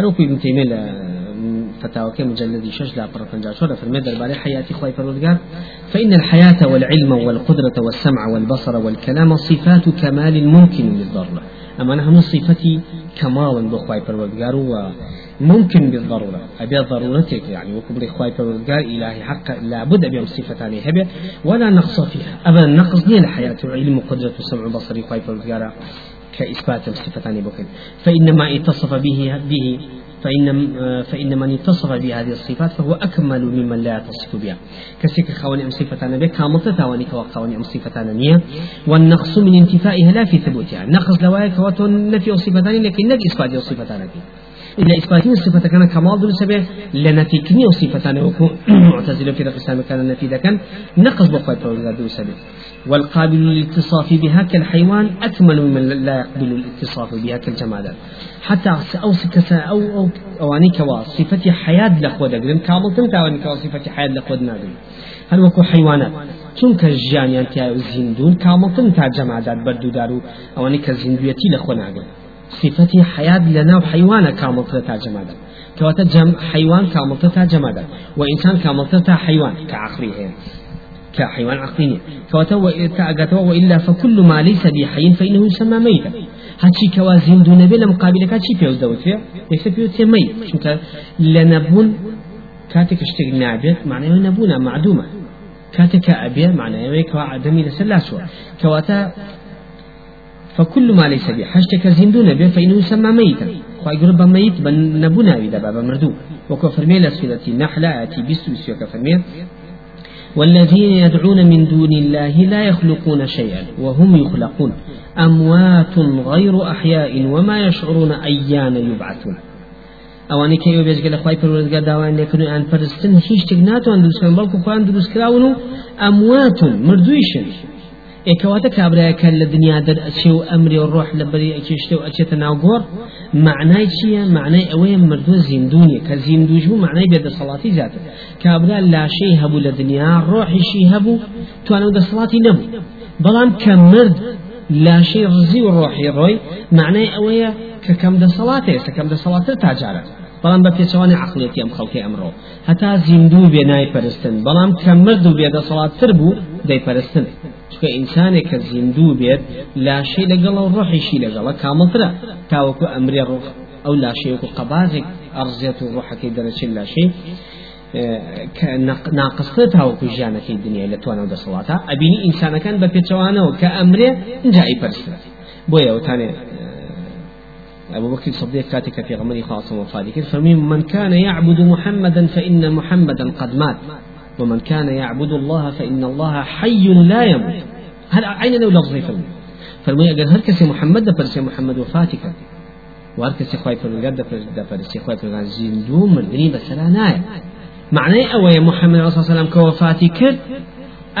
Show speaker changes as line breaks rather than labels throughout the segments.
وكو ابن تيمية فتاوى مجلد شش لا برفنجا شورة في المدر بالي حياتي خواي فرودقار فإن الحياة والعلم والقدرة والسمع والبصر والكلام صفات كمال ممكن للضرورة أما نحن صفتي كمال بخواي فرودقار ممكن بالضرورة. أبي ضرورتك يعني وكبر إخوائي فرودقار إلهي حق لابد أبي صفتان هبه ولا نقص فيها أبدا نقص لي الحياة والعلم وقدرة السمع والبصر إخوائي فرودقار كإثبات الصفتان بكن فإنما اتصف به به فإن فإن من اتصف بهذه الصفات فهو أكمل ممن لا يتصف بها. كسيك خواني أم صفتان بك كامل تتاواني كوا خواني أم صفتان نية والنقص من انتفائها لا في ثبوتها. نقص لوايك وتن نفي صفتان لكن نك إثبات الصفتان فيه إلا إثباتين الصفة كان كمال دول سبب لنفي كني وصفتان وكو معتزلة في الإسلام كان نفي كان نقص بقوة دول سبب والقابل للاتصاف بها كالحيوان أكمل ممن لا يقبل الاتصاف بها كالجمادات حتى أو سكسا أو أو أواني كوا صفة حياة لخوة دقلن كامل تنتا أواني كوا صفة حياة لخوة نادل هل وكو حيوانات؟ چونکە ژیانیان تیا زیندون کامڵتن تا جەمادات بەردوودار و ئەوەی کە زیندویەتی لە خۆ ناگرن صفتی حیات لەناو حیوانە کامڵتر تا جەمادات کەواتە جەم حیوان کامڵتر تا جەمادات و كحيوان عقلي كأجتوا وإلا فكل ما ليس بحي فإنه يسمى ميتا. هاتشي كوازين دون بلا مقابل كاتشي بيوز دوت فيها يكتب بيوت ميت شنك لنبون كاتك اشتغل نابت معناه نبونا معدومة كاتك أبي معناه كوا عدمي لسلاسوا كواتا فكل ما ليس به حشتك زندون به فإنه يسمى ميتا. خواهي قرب ميت بن نبونا إذا بابا مردو وكو فرمي لسفلتي نحلة آتي بسو بسو كفرمي. والذين يدعون من دون الله لا يخلقون شيئا وهم يخلقون. أموات غير أحياء وما يشعرون أيان يبعثون. ئەوانەی کە ئێوە بێزگە لە خخوای پەروەردگار داوایان لێکردن ئەن پەرستن هیچ شتێک ناتوان دروستکەن بەڵکو خۆیان دروستکراون و ئەمواتون مردوویشن ئێکەواتە کابراایەکە لە دنیا دەرئەچێ و ئەمری و ڕۆح لە بەری ئەکێشتە و ئەچێتە ناوگۆڕ. معنای چییە؟ معنای ئەوەیە مردووە زیندونیە کە زیندوش بوو معنای بێدەسەڵاتی زیاتر. کابرا لاشەی هەبوو لە دنیا ڕۆحیشی هەبوو توانە دەسەڵاتی نەبوو. بەڵام کە مرد لاشەی ڕزی و ڕۆحی ڕۆی معنای ئەوەیە کە کەم دەسەڵات هەیە کەم دەسەڵاتتر تاجارە. بەڵام بە پێچەوانی عقلێتی ئەم خەڵکی ئەمڕۆ. هەتا زیندوو بێ نایپەرستن بەڵام کە مرد و بێدەسەڵاتتر بوو دەیپەرستن. چکە ئینسانێک کە زیندوو بێت لاشەی لەگەڵ و ڕۆحیشی لەگەڵە کامڵترە تاوەکو ئەمرێ ڕۆح ئەو لاشەیەکو قەبازێک ئەرزێت و ڕۆحەکەی دەرەچێت لاشەی ناقصتر تاوەکو ژیانەکەی دنیای لە توانە دەسەڵاتە. ئەبینی ئینسانەکان بە پێچەوانەوە کە ئەمرێ جایی پەرستن بۆیە وتانێ أبو بكر الصديق كاتك في غمري خاصة وفادك فمن من كان يعبد محمدا فإن محمدا قد مات. ومن كان يعبد الله فإن الله حي لا يموت. هل عين لو لفظي فرمي فرمي أجل هل كسي محمد دفرسي محمد وفاتك؟ وهل كسي خواهي فرمي دفرسي خواهي فرمي زندو مردني بس لا ناية. معنى أوي محمد صلى الله عليه وسلم كوفاتي كرد.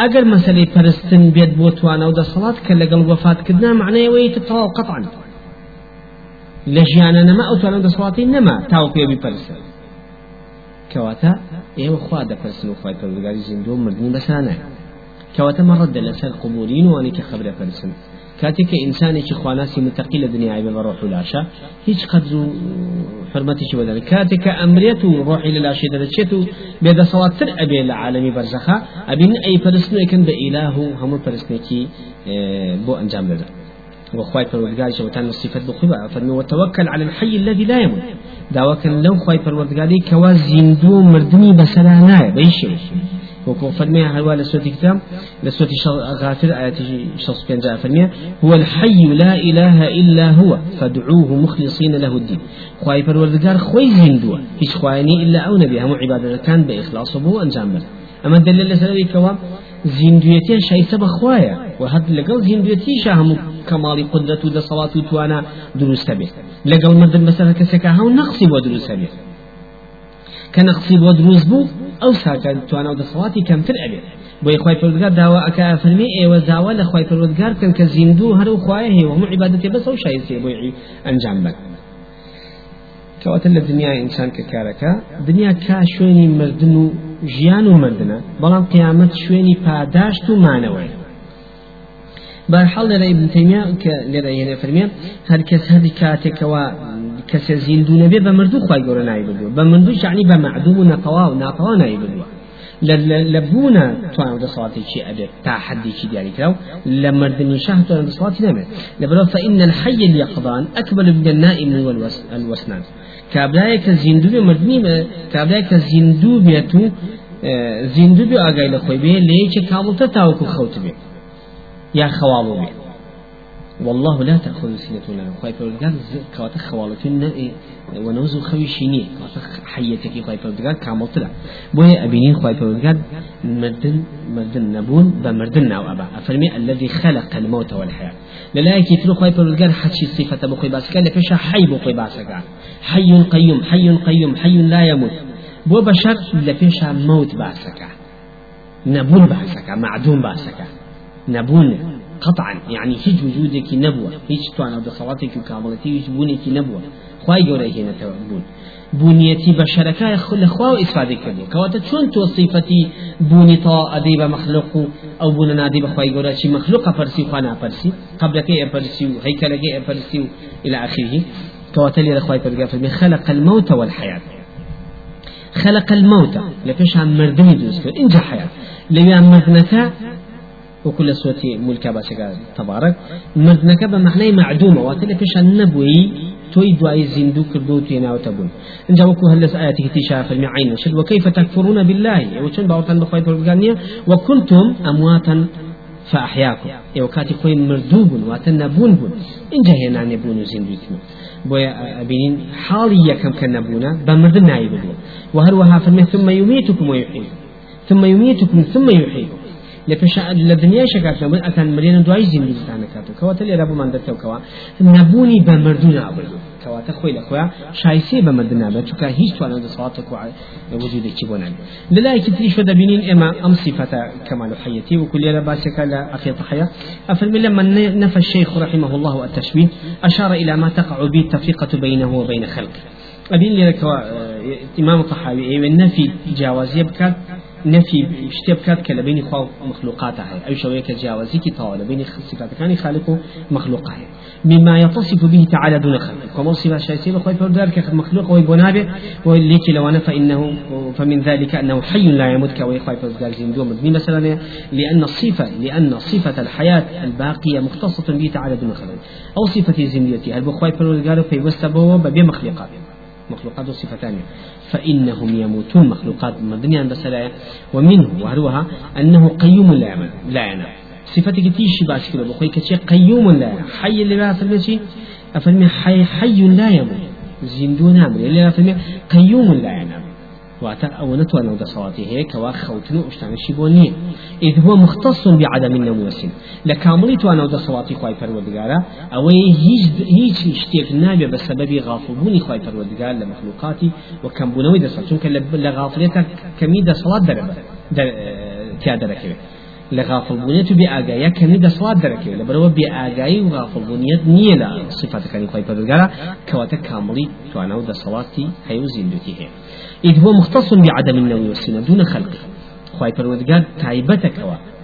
ئەگەر مەسلەی پەرستن بێت بۆ توانە و دەسەڵات کە لەگەڵ وەفاتکردنا معنەیەوەی تەواو قەطعا لە ژیانە نەما ئەو توانە دەسەڵاتی نەما تاو پێبی پەرستن کەواتە ئێوە خوا دەپەرسن و خۆی پەروەردگاری زیندوو مردنی بەسانە کەواتە مەڕەت لەسەر قبولین وانی کە خبرە پەرسن. کاتێک کە ئینسانێکی خواناسی متەقی لە دنیای بە ڕۆح و لاشە هیچ قەدر و حرمەتیشی بدەن کاتێک کە ئەمرێت و ڕۆحی لە لاشی دەرەچێت و بێدەسەڵاتتر ئەبێ لە عالەمی بەرزەخە ئەبین ئەی پەرستنەکەن بە ئیلاه و هەموو پەرستنێکی بۆ ئەنجام بدەن وخواي پروردگار شوتان صفات بخبا فرمي وتوكل على الحي الذي لا يموت. داوكن لو خواي پروردگاری كوا زندو مردني بسلانا بيشي. وكو فرمي هوا لسوتي كتاب لسوتي غافر آيات شخص كان جاء فرمي هو الحي لا إله إلا هو. فادعوه مخلصين له الدين. خواي پروردگار خوي زندو هيش خواني إلا أو نبي. هم عبادة كان بإخلاص بو أنجام أما الدليل لسنوي كوا زیندوێتیان شایستە بەخوایە و هەر لەگەڵ زیندوێتیشە هەموو کەماڵی قدرەت و دەسەڵات و توانە دروستە بێت. لەگەڵ مردن بەسەر کەسێکە هەو نەقسی بۆ دروستە بێت. کە نەقسی بۆ دروست بوو ئەو ساکە توانە و دەسەڵاتی کەمتر ئەبێت. بۆی خی پرودگار داوا ئەکە فەرمی ئێوە داوا لە خی پرودگار بکەن کە زیندوو هەر و خوایە هەیە هەموو عیبادەتی بەس ئەو شایستێ بۆی ئەنجام بن کەواتە لە دنیای ئینسان کە کارەکە دنیا کا شوێنی مردن و ژیان و مردنە بەڵام قیامەت شوێنی پاداشت و مانەوەی بەرحەڵ لەرە ابن تەیمیا کە لێرە یێنە فەرمیە هەر کەس هەردی کاتێکەوە کەسێ زیندوو نەبێ بە مردوو خی گەورە نای بردووە بە مردوو شعنی بە معدوم و نەتەوا و ناتەوا نای بردووە لە بوونە توانە دەسەڵاتێکی ئەبێت تا حدێکی دیاریکرا و لە مردنی شاه توانە دەسەڵاتی نەبێت لەبەرەوە فإن الحي اليقظان أكبر من النائم والوسنان کابرایە کە زیندوو بێ مردنی کابرایە کە زیندوو بێت و زیندوو بێ ئاگای لە خۆی بێ لە یەکێک کامڵتە تاوەکو خەوت بێ یا خەواڵۆ بێ والله لا تأخذ سنة ولا خواهي فرودگار كواتا خوالتون ونوزو خوي شيني كواتا حياتك خواهي فرودگار كامل طلع بوهي أبينين خواهي فرودگار مردن مردن نبون بمردن ناو أبا. أفرمي الذي خلق الموت والحياة. للا يكتلو خواهي فرودگار حتشي صفة بخوي باسكا لفشا حي بخوي باسكا حي قيوم حي قيوم حي لا يموت. بو بشر لفشا موت باسكا نبون باسكا معدوم باسكا نبون قطعا يعني هيج وجودك نبوة هيج توانا بصلاتك وكاملتي هيج بونك نبوة خواهي قولي هنا تبون بونيتي بشركة خل خوا إسفادة كردو كواتا چون تو صفتي بوني طا أديب مخلوق أو بونا نادي بخواهي قولي شي مخلوق أفرسي خوانا أفرسي قبلك أفرسي هيكلك أفرسي إلى آخره. كواتا لي رخواهي فرقا خلق الموت والحياة خلق الموت لفيش عن مردني دوسكو إنجا حياة لبيان مردنك وكل صوتي ملكا باسكا تبارك. مردنك بمعنى معدومة. واتلا فيش النبوي توي دعاء زندو كردو تينا وتبون إن جاوكو هلس آياتك تشاف المعين شد. وكيف تكفرون بالله؟ وشن باوتان بخواي فرقانية وكنتم أمواتا فأحياكم إيو كاتي خوي مردوب واتنبون بون. إن جهنا نبون زندو كنو بويا أبينين حالي يكم كنبونا بمردن نايب وهروها فرمي ثم يميتكم ويحييكم ثم يميتكم ثم يحييكم لپیش لدنیا شکات نبود. اتن مرین دوای زندگی تانه کاتو کواتا لی ربو من دکتو کوا. نبونی بمردون عبدو کواتا خوی لخویا شایسی بمردون عبدو چکا هیچ توانو دو صلاتك وجودك چبونن للا كتريش ودا بينين اما ام صفة كمال حيتي وكل يرى باسك لا أخي تحيا افرمي لما نفى الشيخ رحمه الله التشبيه اشار إلى ما تقع به التفرقة بينه وبين خلقه. أبين لك إمام الطحاوي النفي جاوزية بكات نفي اشتبكات كلا بين خوا مخلوقات هاي أي شوية كجاوزي كي طاولة بين صفات كان خالق مخلوق هاي مما يتصف به تعالى دون خلق. كما صفة شيء بخوي فردار كمخلوق ويبونابه وليك لو أنا فإنه فمن ذلك أنه حي لا يموت كوي خوي فردار زندوم مثلا لأن الصفة لأن صفة الحياة الباقية مختصة به تعالى دون خلق. أو صفة زنديتي البخوي فردار في وسبه بمخلوقات مخلوقات صفتان فإنهم يموتون مخلوقات مبنية بسلايا ومنه وهروها أنه قيوم لا يعمل لا ينام صفتك تيشي باش كده بخوي كشي قيوم لا ينام حي اللي بقى فرمي أفرمي حي حي لا يموت. زندون عمل اللي أفرمي قيوم لا ينام واتا أو نتوانا دا صلاتي هيك وا خوتن وشتان شيبوني إذ هو مختص بعدم النوم والسن لكاملي توانا دا صلاتي خواي فرودگارا أو هيج هيج اشتيك نابي بسبب غافلوني خواي فرودگار لمخلوقاتي وكم بنوي چونك لغافلتك كمي دا صلات درب در تيادا ركبه لغافل بونيت بآجايا كان دا صلاة دركي لبروا بآجاي وغافل بونيت نية لا صفات كان يقوي بدرجارا كواتا كاملي توانا دا صلاتي هيو زندوتي هي إذ هو مختص بعدم النوم والسنة دون خلقه. خواهي فرودگار تايبتك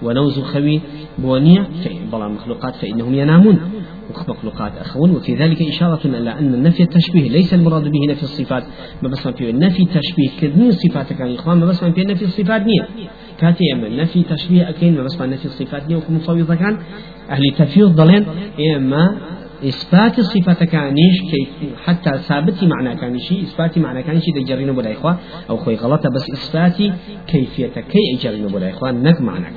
ونوز خوي بونية بلا مخلوقات فإنهم ينامون. مخلوقات أخون وفي ذلك إشارة إلى أن نفي التشبيه ليس المراد به نفي الصفات. ما بس في النفي التشبيه كذني صفات كان إخوان ما بس في نفي الصفات نية. كاتي أما نفي تشبيه أكين ما بس نفي الصفات نية وكم مفوضة كان. أهل تفيض ضلين إما إثبات الصفة كانيش كيف حتى ثابت معنى كانشي إثبات معنى كانشي دي جرينو بلا إخوة أو خوي غلطة بس إثبات كيفية كي يجرينو بلا إخوة نك معنى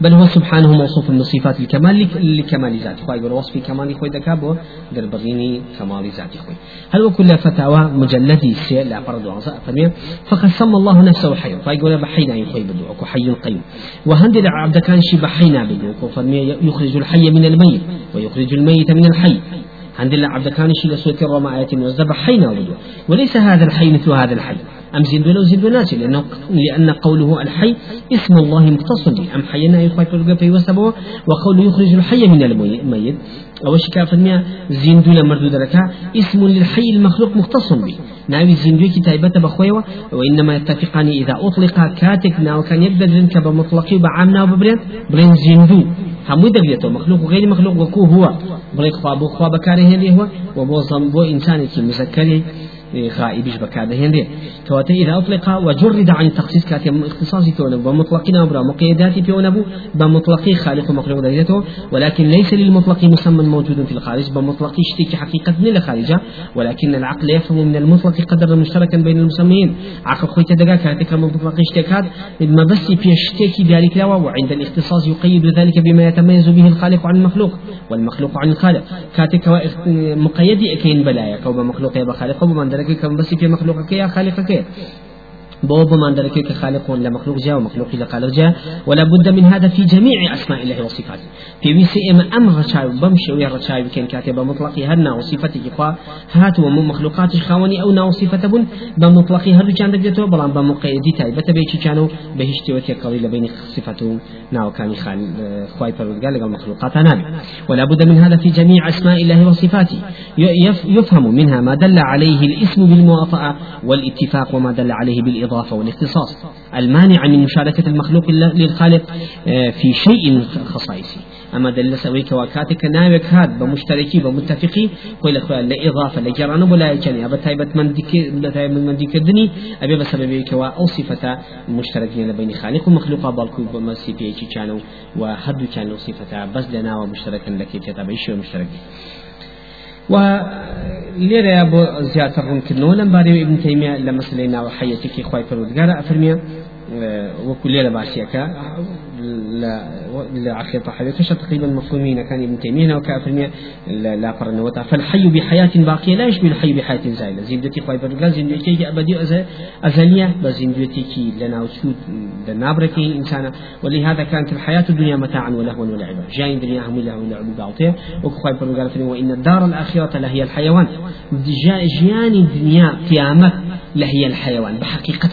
بل هو سبحانه موصوف من صفات الكمال لكمال ذاته. خوي يقول وصف كمال خوي دكابو در بغيني كمال ذاته خوي هل وكل فتاوى مجلدي سي لا فرض وعصا فرمي فقد سمى الله نفسه حي فيقول بحينا يخوي بدو أكو حي قيوم وهند عبد كان شي بحينا بدو فرمي يخرج الحي من الميت ويخرج الميت من الحي عند الله عبد كان شي لسوة الرمى آيات وزب حينا بدو. وليس هذا الحي مثل هذا الحي أم زندو لو زندو ناسي لأنه لأن قوله الحي اسم الله مختص به. أم حينا يخوي في وسبه وقوله يخرج الحي من الميت. أو شكا فرميا زندو لمردود لك اسم للحي المخلوق مختص به. ناوي زندو كتابة بخويوة وإنما يتفقان إذا أطلق كاتك ناو كان يبدأ ذنك بمطلقي وبعامنا وببرين برين زندو هم دقيته مخلوق وغير مخلوق وكو هو. بريك خواب بكاره هندي هو. وبو بو إنسان مذكره غائبش بكاد هندي كواتا إذا أطلق وجرد عن التخصيص كاتي اختصاصي كونه بمطلقنا أبرا مقيداتي أنبو بمطلقي خالق مخلوق دايته ولكن ليس للمطلق مسمى موجود في الخارج بمطلق اشتكي حقيقة من الخارجة ولكن العقل يفهم من المطلق قدر مشتركا بين المسميين. عقل خويت دقا كاتك مطلق اشتكات ما بس في اشتكي ذلك لا وعند الاختصاص يقيد ذلك بما يتميز به الخالق عن المخلوق والمخلوق عن الخالق. كاتك مقيد أكين بلايا كوب مخلوق يا بخالق وبمن درجة كم بس في مخلوقك يا خالقك بو بمان دركك خالق ولا مخلوق جاء ومخلوق إلى خالق جاء. ولا بد من هذا في جميع أسماء الله وصفاته. في ويسي إما أم رشاي بمشي ويا رشاي كان كاتب مطلق هرنا وصفته إخوة. هات ومن مخلوقات خاوني أو نا صفة بن. بمطلق هرد كان دقيته بلان بمقيدي تايبة بيتي كانوا بهشتي وتي قليل بين صفته ناو كان خان خواي فرودقال لقى مخلوقات نابي ولا بد من هذا في جميع أسماء الله وصفاته. يفهم منها ما دل عليه الاسم بالموافقة والاتفاق وما دل عليه بالإضافة. الإضافة والاختصاص. المانع من مشاركة المخلوق للخالق آه، في شيء خصائصي أما دل سويك وكاتك ناوك هاد بمشتركي بمتفقي كل أخوة لإضافة لجران ولا يجني أبا تايبة من ديك من ديك الدني أبي بسبب كوا أو صفة مشتركين بين خالق ومخلوق بالكو بمسي بي كانوا وهدو كانوا صفة بس لنا ومشتركا لك تتابعيش ومشترك وليرة أبو زيادة ڕوونکردنەوە لەم بارەوە ابن تەیمیە لە مەسلەی ناوەحەیەتێکی خی پەرودگارە ئەفرمێ وەکو لێرە باسیەکە لعقيدة طحاوية كش تقريبا مفهومين كان ابن تيمية وكافرمية لا قرن فالحي بحياة باقية لا يشبه الحي بحياة زائلة. زندتي خواي برقال زندتي أبدي أزلية. بزندتي كي لنا وشود لنابركي إنسانا ولهذا كانت الحياة الدنيا متاعا ولهوا ولعبا. جاي الدنيا هم له ولعب باطية. وخواي برقال وإن الدار الآخرة لهي الحيوان. جياني الدنيا قيامة لهي الحيوان. بحقيقة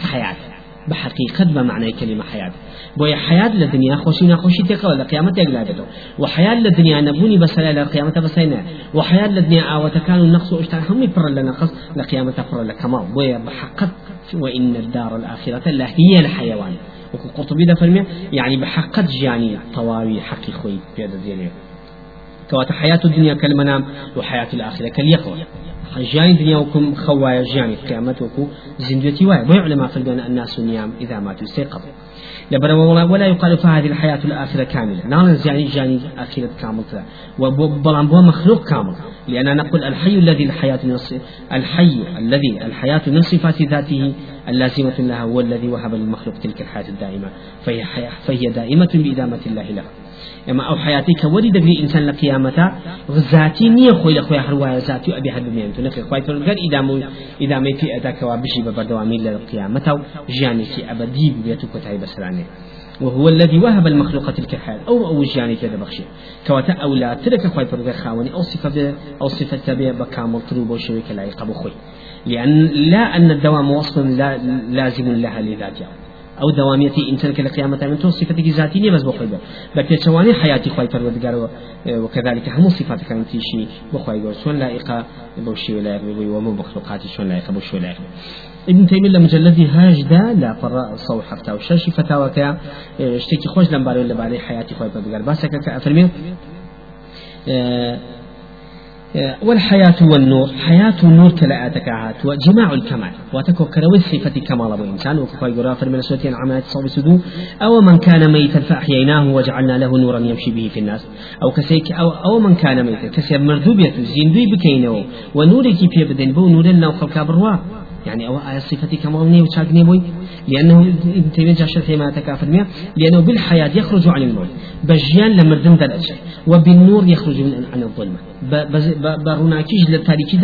حياة بحقيقة بمعنى كلمة حياة. بۆیە حیات لە دنیا خۆشی ناخۆشی تێکەوە لە قیامەتێک لابێتەوە و حیات لە دنیا نەبوونی بەسەر لە قیامەتە بەسەینە و حیات لە دنیا ئاوەتەکان و نەخص و ئشتان هەمووی پڕ لە نەقص لە قیامەتە پڕ لە کەماڵ بۆیە بحقت وإن الدار الآخرة لهي الحيوان. وكو قرطبي ده فرمي يعني بحقت جاني طواوي حقي خوي بيد ديالي كوات حياة الدنيا كالمنام وحياة الآخرة كاليقظة دنيا وكم خوايا جاني قيامت وكو زندوتي واي ويعلم في الناس نيام إذا ماتوا استيقظوا. لبر ولا يقال فهذه الحياة الآخرة كاملة. نعم يعني جاني آخرة كامل وبلان بو مخلوق كامل لأن نقول الحي الذي الحياة من الحي الذي الحياة من صفات ذاته اللازمة لها هو الذي وهب للمخلوق تلك الحياة الدائمة. فهي, فهي دائمة بإدامة الله لها. اما أو حياتي كوري دغري انسان لقيامته ذاتي نيه خوي لخوي هروايا ذاتي ابي حد بمين تو خوي تقول غير ادامه ادامه في اداك وبشي ببردوامي للقيامه جاني في ابدي بيتو كتاي بسراني وهو الذي وهب المخلوق تلك الحال أو أو جاني كذا بخشي كواتا أو لا ترك خوي فرغ خاوني أو صفة أو صفة تبع بكامل تروب وشويك لا يقبو خوي لأن لا أن الدوام وصف لا لازم لها لذاتها. أو دواميتي انسان كلا قيامة من تو صفتك ذاتي بس بخوي بل شواني حياتي خوي پروردگار وكذلك هم صفات كانت شيء بخوي گور شون لائقه بوشي ولا ومن مخلوقات شون لائقه بوشي ولا ابن تيمية لمجلد هاجدا لا فرا صو حفتا وشاشي فتاوى كا اشتكي خوش لمباري ولا باري حياتي خوي پروردگار. باسك كأفرمي والحياة والنور. حياة النور كلا أتكاهات وجماع الكمال. وتكو كروي صفة كمال أبو إنسان. وكفاي قرافر من سورتين عملت صوب سدو. أو من كان ميتا فأحييناه وجعلنا له نورا يمشي به في الناس. أو كسيك أو, أو من كان ميتا. كسيب مردوبية زيندوي بكينه. ونورك في بدن بو. نور لنا وخلق بروا. يعني أو آية صفة كمال وشاقني بوي لأنه ابن تيمية جاء شرح ما تكافر لأنه بالحياة يخرج عن الموت بجيان لمردم درجة وبالنور يخرج من عن الظلمة. بروناكيج للتاريكي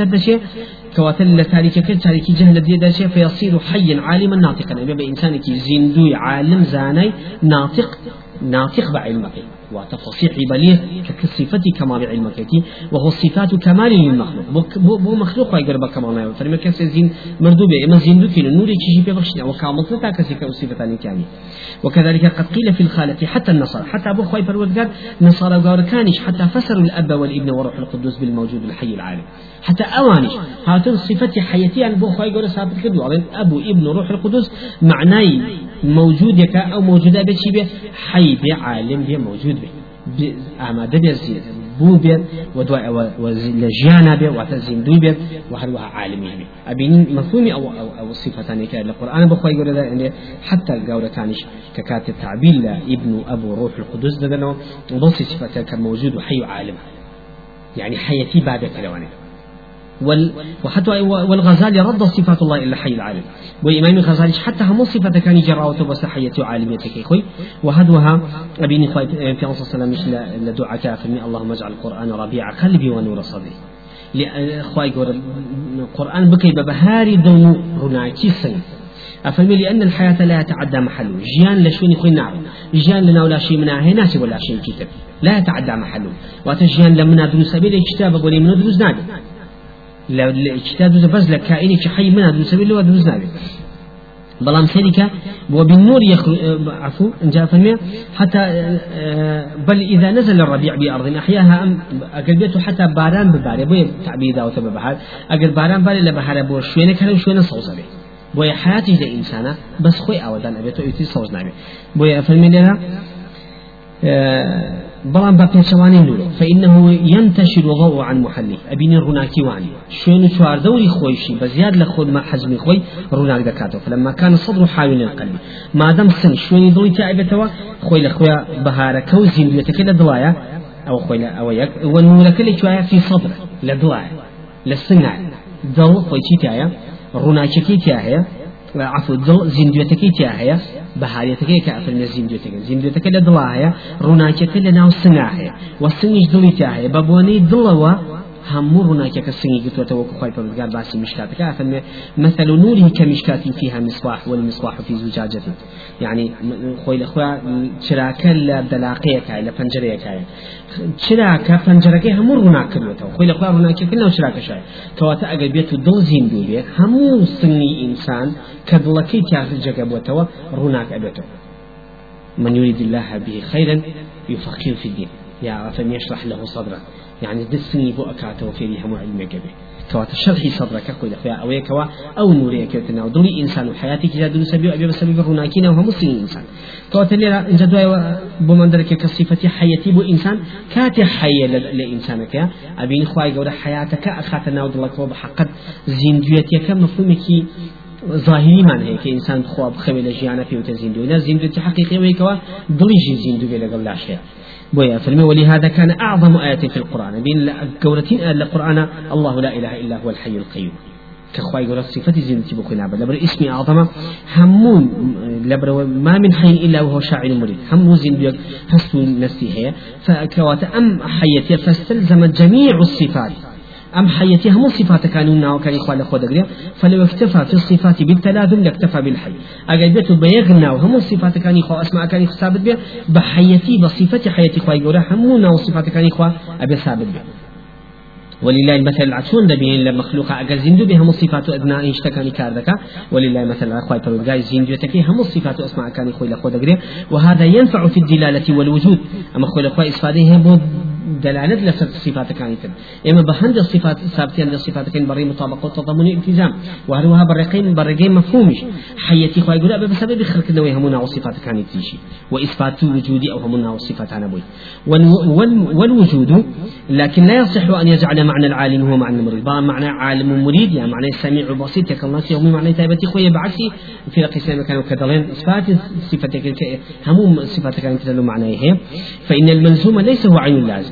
كواتل لتاريكي كل تاريكي جهل دردشة فيصير حيا عالما ناطقا. يبقى بإنسانك زندوي عالم زاني ناطق ناطق بعلمك وتفصيح بليه كصفة كمال علمك. وهو صفات كمال للمخلوق. بو مخلوق يقرب كمال فرما كسي زين مردوبة إما زين دوكين النور يكشي ببخشنا وكامل تتا كسي كصفة كامل وكذلك قد قيل في الخالق حتى النصارى. حتى أبو خوي فرود نصارى قال حتى فسروا الأب والابن والروح القدس بالموجود الحي العالم. حتى أوانش هاتون صفة حياتي أن بو خوي قال ثابت كدو أبو ابن روح القدس معناي موجود يكا أو موجودة بشي به حي بعالم به موجود به ئامادە بێت بوو بێت و دوای ئەوە لە ژیانە بێ واتە زیندوی بێت و هەروەها عالمی بێت ئەبینی مفهومی ئەو ئەو صفەتانێکە لە قورآن بەخوای گەورەدا ئەندێ حتى گەورەکانیش کە کاتێ تعبیل لە ابن أبو روح القدس دەدەنەوە بەڵسی صفەتە کە موجود و حي عالم يعني حياتي بعد كلوانه وال وحتى والغزالي رد صفات الله إلا حي العالم. وإمام الغزالي حتى هم صفة كان جراوة وسحية وعالمية خوي. وهدوها أبيني خوي في الله صلى الله وسلم لدعاء كافرني اللهم اجعل القرآن ربيع قلبي ونور صدري. لأخوي القرآن بكي ببهاري دون رناكي سن. أفهمي لأن الحياة لا يتعدى محله جيان لشوني خوي نعم. جيان لنا ولا شيء منها هي ناسي ولا شيء كتب. لا يتعدى محله واتجيان لمنا دروس سبيل كتاب أقولي من دروس نادي. اجتهاد بس لكائن حي منها دون سبيل الله دون نابي بلام سيدك وبالنور يخرج عفو جاء فهمي حتى بل إذا نزل الربيع بأرض أحياها أم أقل حتى باران بباري بوي تعبير داوة ببحر أقل باران باري لبحر بو شوينة كلام شوينة صوصة بي بوي حياتي لإنسانة بس خوي أودان أبيتو يتي صوص نابي بوي فهمي لنا بلان بقي شواني نور فإنه ينتشر ضوء عن محله أبين روناكي واني شون شوار دوري خويشي بزياد لخود ما حزمي خوي روناك دكاتو فلما كان الصدر حاول القلب. ما دام سن شوني ضوي تعبتوا خوي لخويا بهارة كوزين بيتكلا دلايا أو خوي أو يك والنور كل شوية في صدر لدلايا للسنع ضوء خوي تايا روناكي عفوا ضوء زندوتكي تايا بەهارێتەکەی کە ئەفرمێ زیندوێتەکە زیندوێتەکە لە دڵا هەیە ڕووناکیەکە لە ناو سنگا هەیە. هەیە. همو روناك كسني قلت وتوقع خايف قال باسي مشكات كافن مثل نوره كمشكات فيها مصباح والمصباح في زجاجة يعني خوي الاخوة شراكة لدلاقية كاي لفنجرية كاي شراكة فنجرة همو روناك كلوتو خوي الاخوة روناك كلنا شراكة شاي كواتا اگر بيتو دو زين دولي همو سني انسان كدلكي تاخذ جاكبوتو روناك ابيتو من يريد الله به خيرا يفقه في الدين يا فم يشرح له صدره. يعني دسني بو أكاته في هم علم به كوات شرحي صدرك كوي دخيا أو يكوا أو نوري كوتنا ودولي إنسان وحياتي كذا دول سبيو أبي بسبب روناكينا وهم مسلمين إنسان. كوات اللي إن جدوا بمن درك كصفة حياتي بو إنسان. كات حي لإنسانك أبين خواي جود حياتك أخاتنا ودلك وبحقد زنديتك مفهومك ظاهری من هەیە کە ئینسان خواب خەوێ لە ژیانە پێوتە زیندوی نە زیندوی حقیقی وەیەکەوە دڵیژی زیندوی لەگەڵ لاشەیە. بويا فلمي ولهذا كان أعظم آية في القرآن. بين قورتين آية القرآن الله لا إله إلا هو الحي القيوم. كخواي قرأت صفة زينتي عبد لبر اسمي أعظم همون لبر ما من حي إلا وهو شاعر مريد. همو زين بيك هستو نفسي هي فكوات أم حيتي فاستلزم جميع الصفات. أم حيتي هم صفات كانوا ناو كان إخوان خود فلو اكتفى في الصفات بالتلازم لاكتفى بالحي. أجل بيت بيغنا وهم صفات كان إخوة أسماء كان ثابت بيه بحيتي بصفة حياتي إخوة يقول هم ناو صفات كان إخوة أبي ثابت بيه ولله المثل العشون دبين لمخلوق أجل زندو بهم صفات أدنى اشتكاني كاردك ولله المثل الأخوة فرودقاي زندو تكي هم صفات أسماء كان إخوة لخود وهذا ينفع في الدلالة والوجود. أما أخوة الأخوة إسفاده دلالة لسر صفات كانت إما بهند الصفات ثابتة عند الصفات كان بري مطابقة وتضمن التزام. وهروها برقين برقين مفهومش حياتي خواهي يقول بسبب خلق النوي همنا وصفات كانت تيجي وإثبات وجودي أو همنا وصفات أنا بوي والوجود لكن لا يصح أن يجعل معنى العالم هو معنى المريد. معنى عالم مريد يعني معنى سميع بسيط. كالناس يومي معنى تايبتي خويا بعكسي في القسم كانوا كدلين إثبات صفتك هم صفات كانت معنى هي فإن الملزوم ليس هو عين اللازم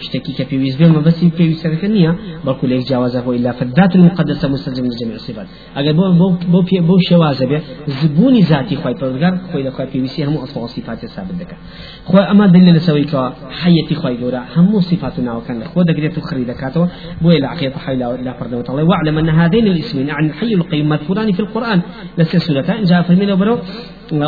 شتكي كبيويز بما بس بيويز سركنية بقول لك جوازه إلا فالذات المقدسة مستلزم لجميع الصفات. أجل بو بو بو بو, شوازه به زبوني ذاتي خوي پروردگار خوي لخوي بيويسي هم أصل صفات ثابت دك خو أما دليل سوي كوا حياتي خوي جورا هم صفاتنا وكان خو دقريت تخري دكاتو بو إلى عقيدة حي لا فرد الله واعلم أن هذين الاسمين عن الحي القيوم مذكوران في القرآن. لسلسلتان جاء في الميل وبرو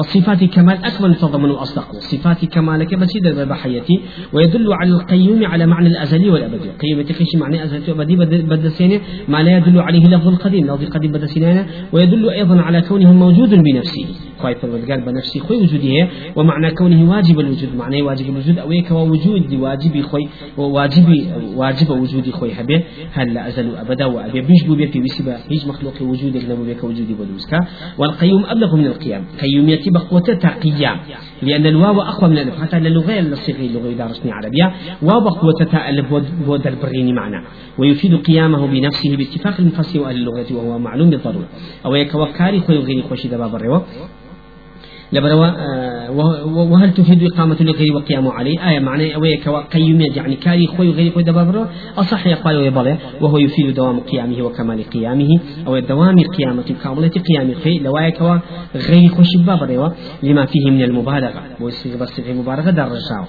صفات كمال أكمل تضمن أصدق صفات كمالك بسيط بحياتي ويدل على القيوم على معنى الأزلي والأبدي. قيوم تكيش معنى أزلي وأبدي بدسينه ما لا يدل عليه لفظ القديم. لفظ القديم بدسينه ويدل أيضا على كونه موجود بنفسه. خواي فرودگار بنفسي خوي وجوده ومعنى كونه واجب الوجود معنى واجب الوجود أو يك وجود واجب خوي وواجب واجب وجود خوي هبه هل لا أزل أبدا وأبي بيجبو بي في بسبا هيج مخلوق وجود نمو بك وجودي بدوسكا والقيوم أبلغ من القيام قيوميتي بقوة قيام لأن الواو أقوى من الألف حتى اللغة الصيغة اللغة دارسني عربية واو بقوة الألف بود البريني معنا ويفيد قيامه بنفسه باتفاق المفسر وأهل اللغة وهو معلوم بالضرورة أو يكوكاري خوي غيري خوشي دباب الروا لبروا آه، وهل تفيد إقامة لغير وقيام عليه؟ آية معنى أويك وقيم يعني كاري خوي وغير خوي دبابرو أصح يقال ويبالي وهو يفيد دوام قيامه وكمال قيامه. أو دوام قيامة كاملة قيام خي لوايك وغير خوش بابروا لما فيه من المبالغة. ويصيغ بس المبالغة درجة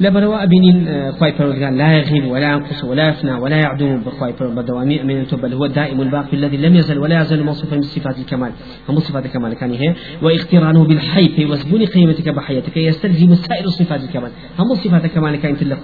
لبروا أبين آه، خواي لا يغيب ولا ينقص ولا يفنى ولا يعدم بخواي بدوامي من بل هو الدائم الباقي الذي لم يزل ولا يزال موصوفا من صفات الكمال. هم صفات الكمال كان هي واقترانه في وزبون قيمتك بحياتك يستلزم سائر صفات الكمال. هم صفات الكمال كان تلا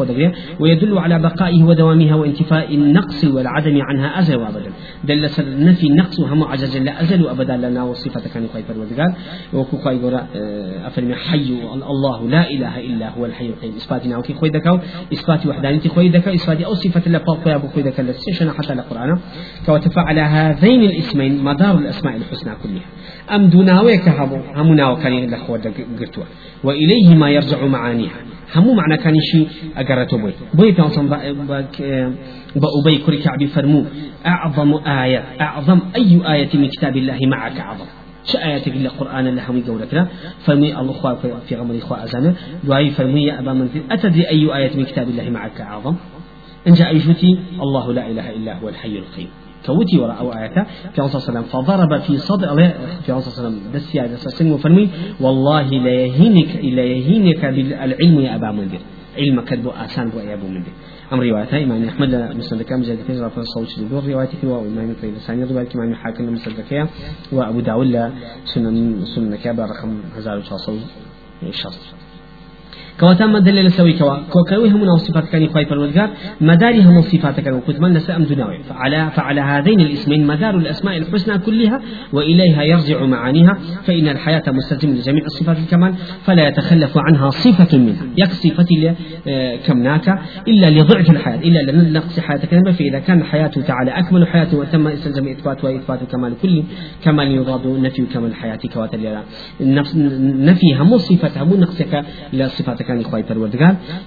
ويدل على بقائه ودوامها وانتفاء النقص والعدم عنها أزل وأبدا. دل نفي النقص هم عجز لا أزل وأبدا لنا وصفات كان خواي فرودگار وكو خواي آه، حي الله لا إله إلا هو الحي القيوم. إثبات ناوكي خوي دكاو إثبات وحدانيتي خوي دكا إثبات. أو صفة لا بقى أبو خوي دكا لسيشنا حتى القرآن. كوتفعل هذين الاسمين مدار الأسماء الحسنى كلها. أم دوناويك هبو؟ هم ناو كان لخوا قرتوا. وإليه ما يرجع معانيها. همو معنى كان شيء أقرته بوي. بوي بيانصن بأبي كري كعبي فرمو أعظم آية. أعظم أي آية من كتاب الله معك أعظم؟ چه آياتك إلا قرآن اللي همي قولك لا فرمي الله خواه في غمر إخوة أزانه. دعائي فرمي يا أبا منزل أتدري أي آية من كتاب الله معك أعظم؟ إن جاء الله لا إله إلا هو الحي القيوم. كوتي وراء أو آياته في عليه وسلم فضرب في صدر في عليه وسلم بس يا سسن وفرمي والله لا يهينك لا يهينك بالعلم يا أبا منذر. علمك بو آسان بو يا أبو منذر. أم رواية إمام أحمد مسند كام جاء في رفع الصوت لدور رواية كوا وإمام الطيب الثاني رواية إمام حاكم مسند كيا وأبو داود سنن سنن كابا رقم 1900 شخص كواتا ما دليل سوي كوا كوكوي هم صفات كان يخايف الودقار مداري هم صفات كان وكتمان نسأم دناوي فعلى فعلى هذين الاسمين مدار الأسماء الحسنى كلها وإليها يرجع معانيها فإن الحياة مستلزم لجميع الصفات الكمال فلا يتخلف عنها صفة منها. يك صفة آه، كمناك إلا لضعف الحياة إلا لنقص حياة كلمة فإذا كان الحياة تعالى أكمل حياة وتم استلزم إثبات وإثبات كمال كل كمال يضاد نفي كمال الحياة كواتا نفي هم صفة هم نقصك لصفات كان إخوة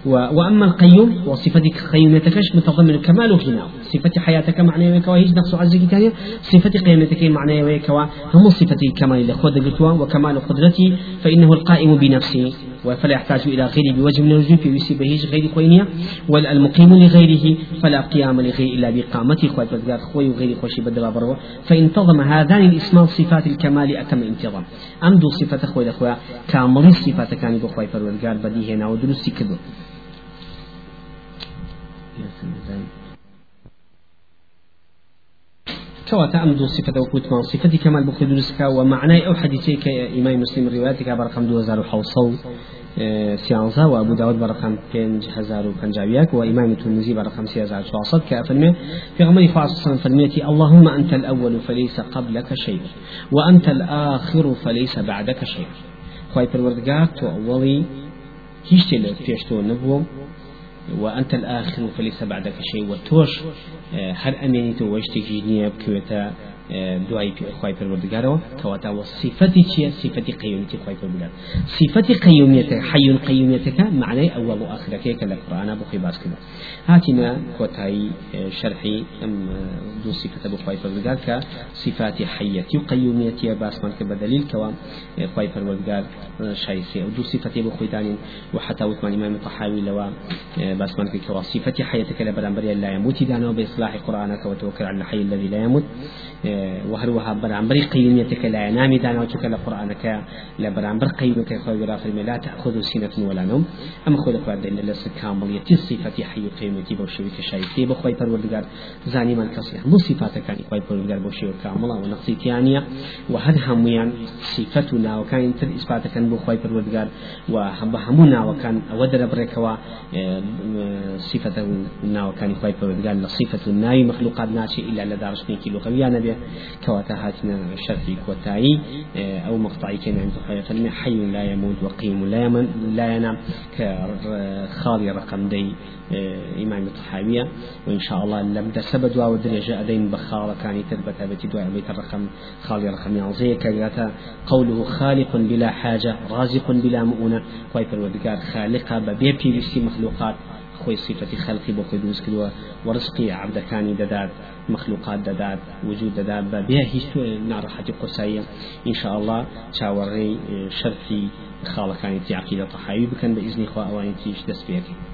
و... وأما القيوم وصفتك قيوميتكش متضمن؟ كمال وغناء صفة حياتك معنى ويكوا هيج نقص عزك كان صفة قيمتك معنى ويكوا هم صفة كمال لخود وكمال قدرتي فإنه القائم بنفسه. فلا يحتاج إلى غيره بوجه من الوجوه في وسي بهيج غير خوينيا والمقيم لغيره فلا قيام لغيره إلا بقامته خوي بدغار خوي وغير خوشي بدل بروا. فانتظم هذان الاسمان صفات الكمال أتم انتظام. أمدو صفة خوي لخويا كامل صفات كان بخوي فرودگار بديه هنا ودرسي كدو كواتا أمدو صفة وكوت ما صفة كمال بخي درسكا ومعنى أو حديثي كإمام مسلم الروايات برقم 2007 سيانزا وأبو داود برقم بينج هزار وبنجاوياك وإمام الترمذي برقم سي هزار شعصد كأفرمي في غمر فاصل فرميتي اللهم أنت الأول فليس قبلك شيء وأنت الآخر فليس بعدك شيء. خواهي پروردگار تو أولي هیچ تێ پێشتۆ نەبووم وأنت الآخر فليس بعدك شيء وتوش هر أميني تو وشتكي نية بكويتا دوای خوای پروردگارەوە کەواتە وە صفەتی چییە صفەتی قیومیتی خوای پروردگار. صفەتی قیومیەتە حیون قیومیەتەکە معنای ئەوەڵ و ئاخرەکەیکە لە قورآنا بۆخی باس کرد هاتینا کۆتایی شەرحی ئەم دوو صفەتە بۆ خوای پروردگار کە صفاتی حیەتی و قیومیەتیە باسمان کە بەدلیل کەوا خوای پروردگار شایسته و دو صفەتی بۆ خۆی دانین و حتا وتمان ئیمام طحاوی لەوە باسمان کرد کەوا صفەتی حیەتەکە لە بەرامبەر لا يموت دانەوە بإصلاح قرآنك وتوكل على الحي الذي لا يموت وهروها برامبر قيميتك لا ينام دانا وتك لقرآنك برامبر قيمك خوي غرافر لا تأخذ سنة ولا نوم أما خذ قواد إلا لس كامل صفة حي قيمتي بوشوي كشايتي بخوي پروردگار زاني من كسي هم. صفاتك كان خوي پروردگار بوشوي كامل ونقصي تيانيا وهد هميان صفتنا وكان تر إثباتك كان بخوي پروردگار وهم همنا وكان ودر بركوا صفة وكان خوي پروردگار صفة الناي مخلوقات ناشي إلا لدارشني كيلو قويا نبي كواتا هاتنا شرطي كوتاي أو مقطعي كان عند خير حي لا يموت وقيم لا يمن لا ينام كخالي رقم دي إمام الطحاوية. وإن شاء الله لم تسبد أو درجة أدين بخالة كان تثبت بيت دعاء بيت الرقم خالي رقم يعزي كذا قوله خالق بلا حاجة رازق بلا مؤونة كويس الودقار خالقة ببيبي بسي مخلوقات. خوي صفة خلقي بوخي دوز كدوا ورزقي عبد كاني دداد مخلوقات دداد وجود دداد بها هيستو نارحة قرسية إن شاء الله شاوري شرفي خالقاني في عقيدة طحاوي بكن بإذن إخوة أواني تيش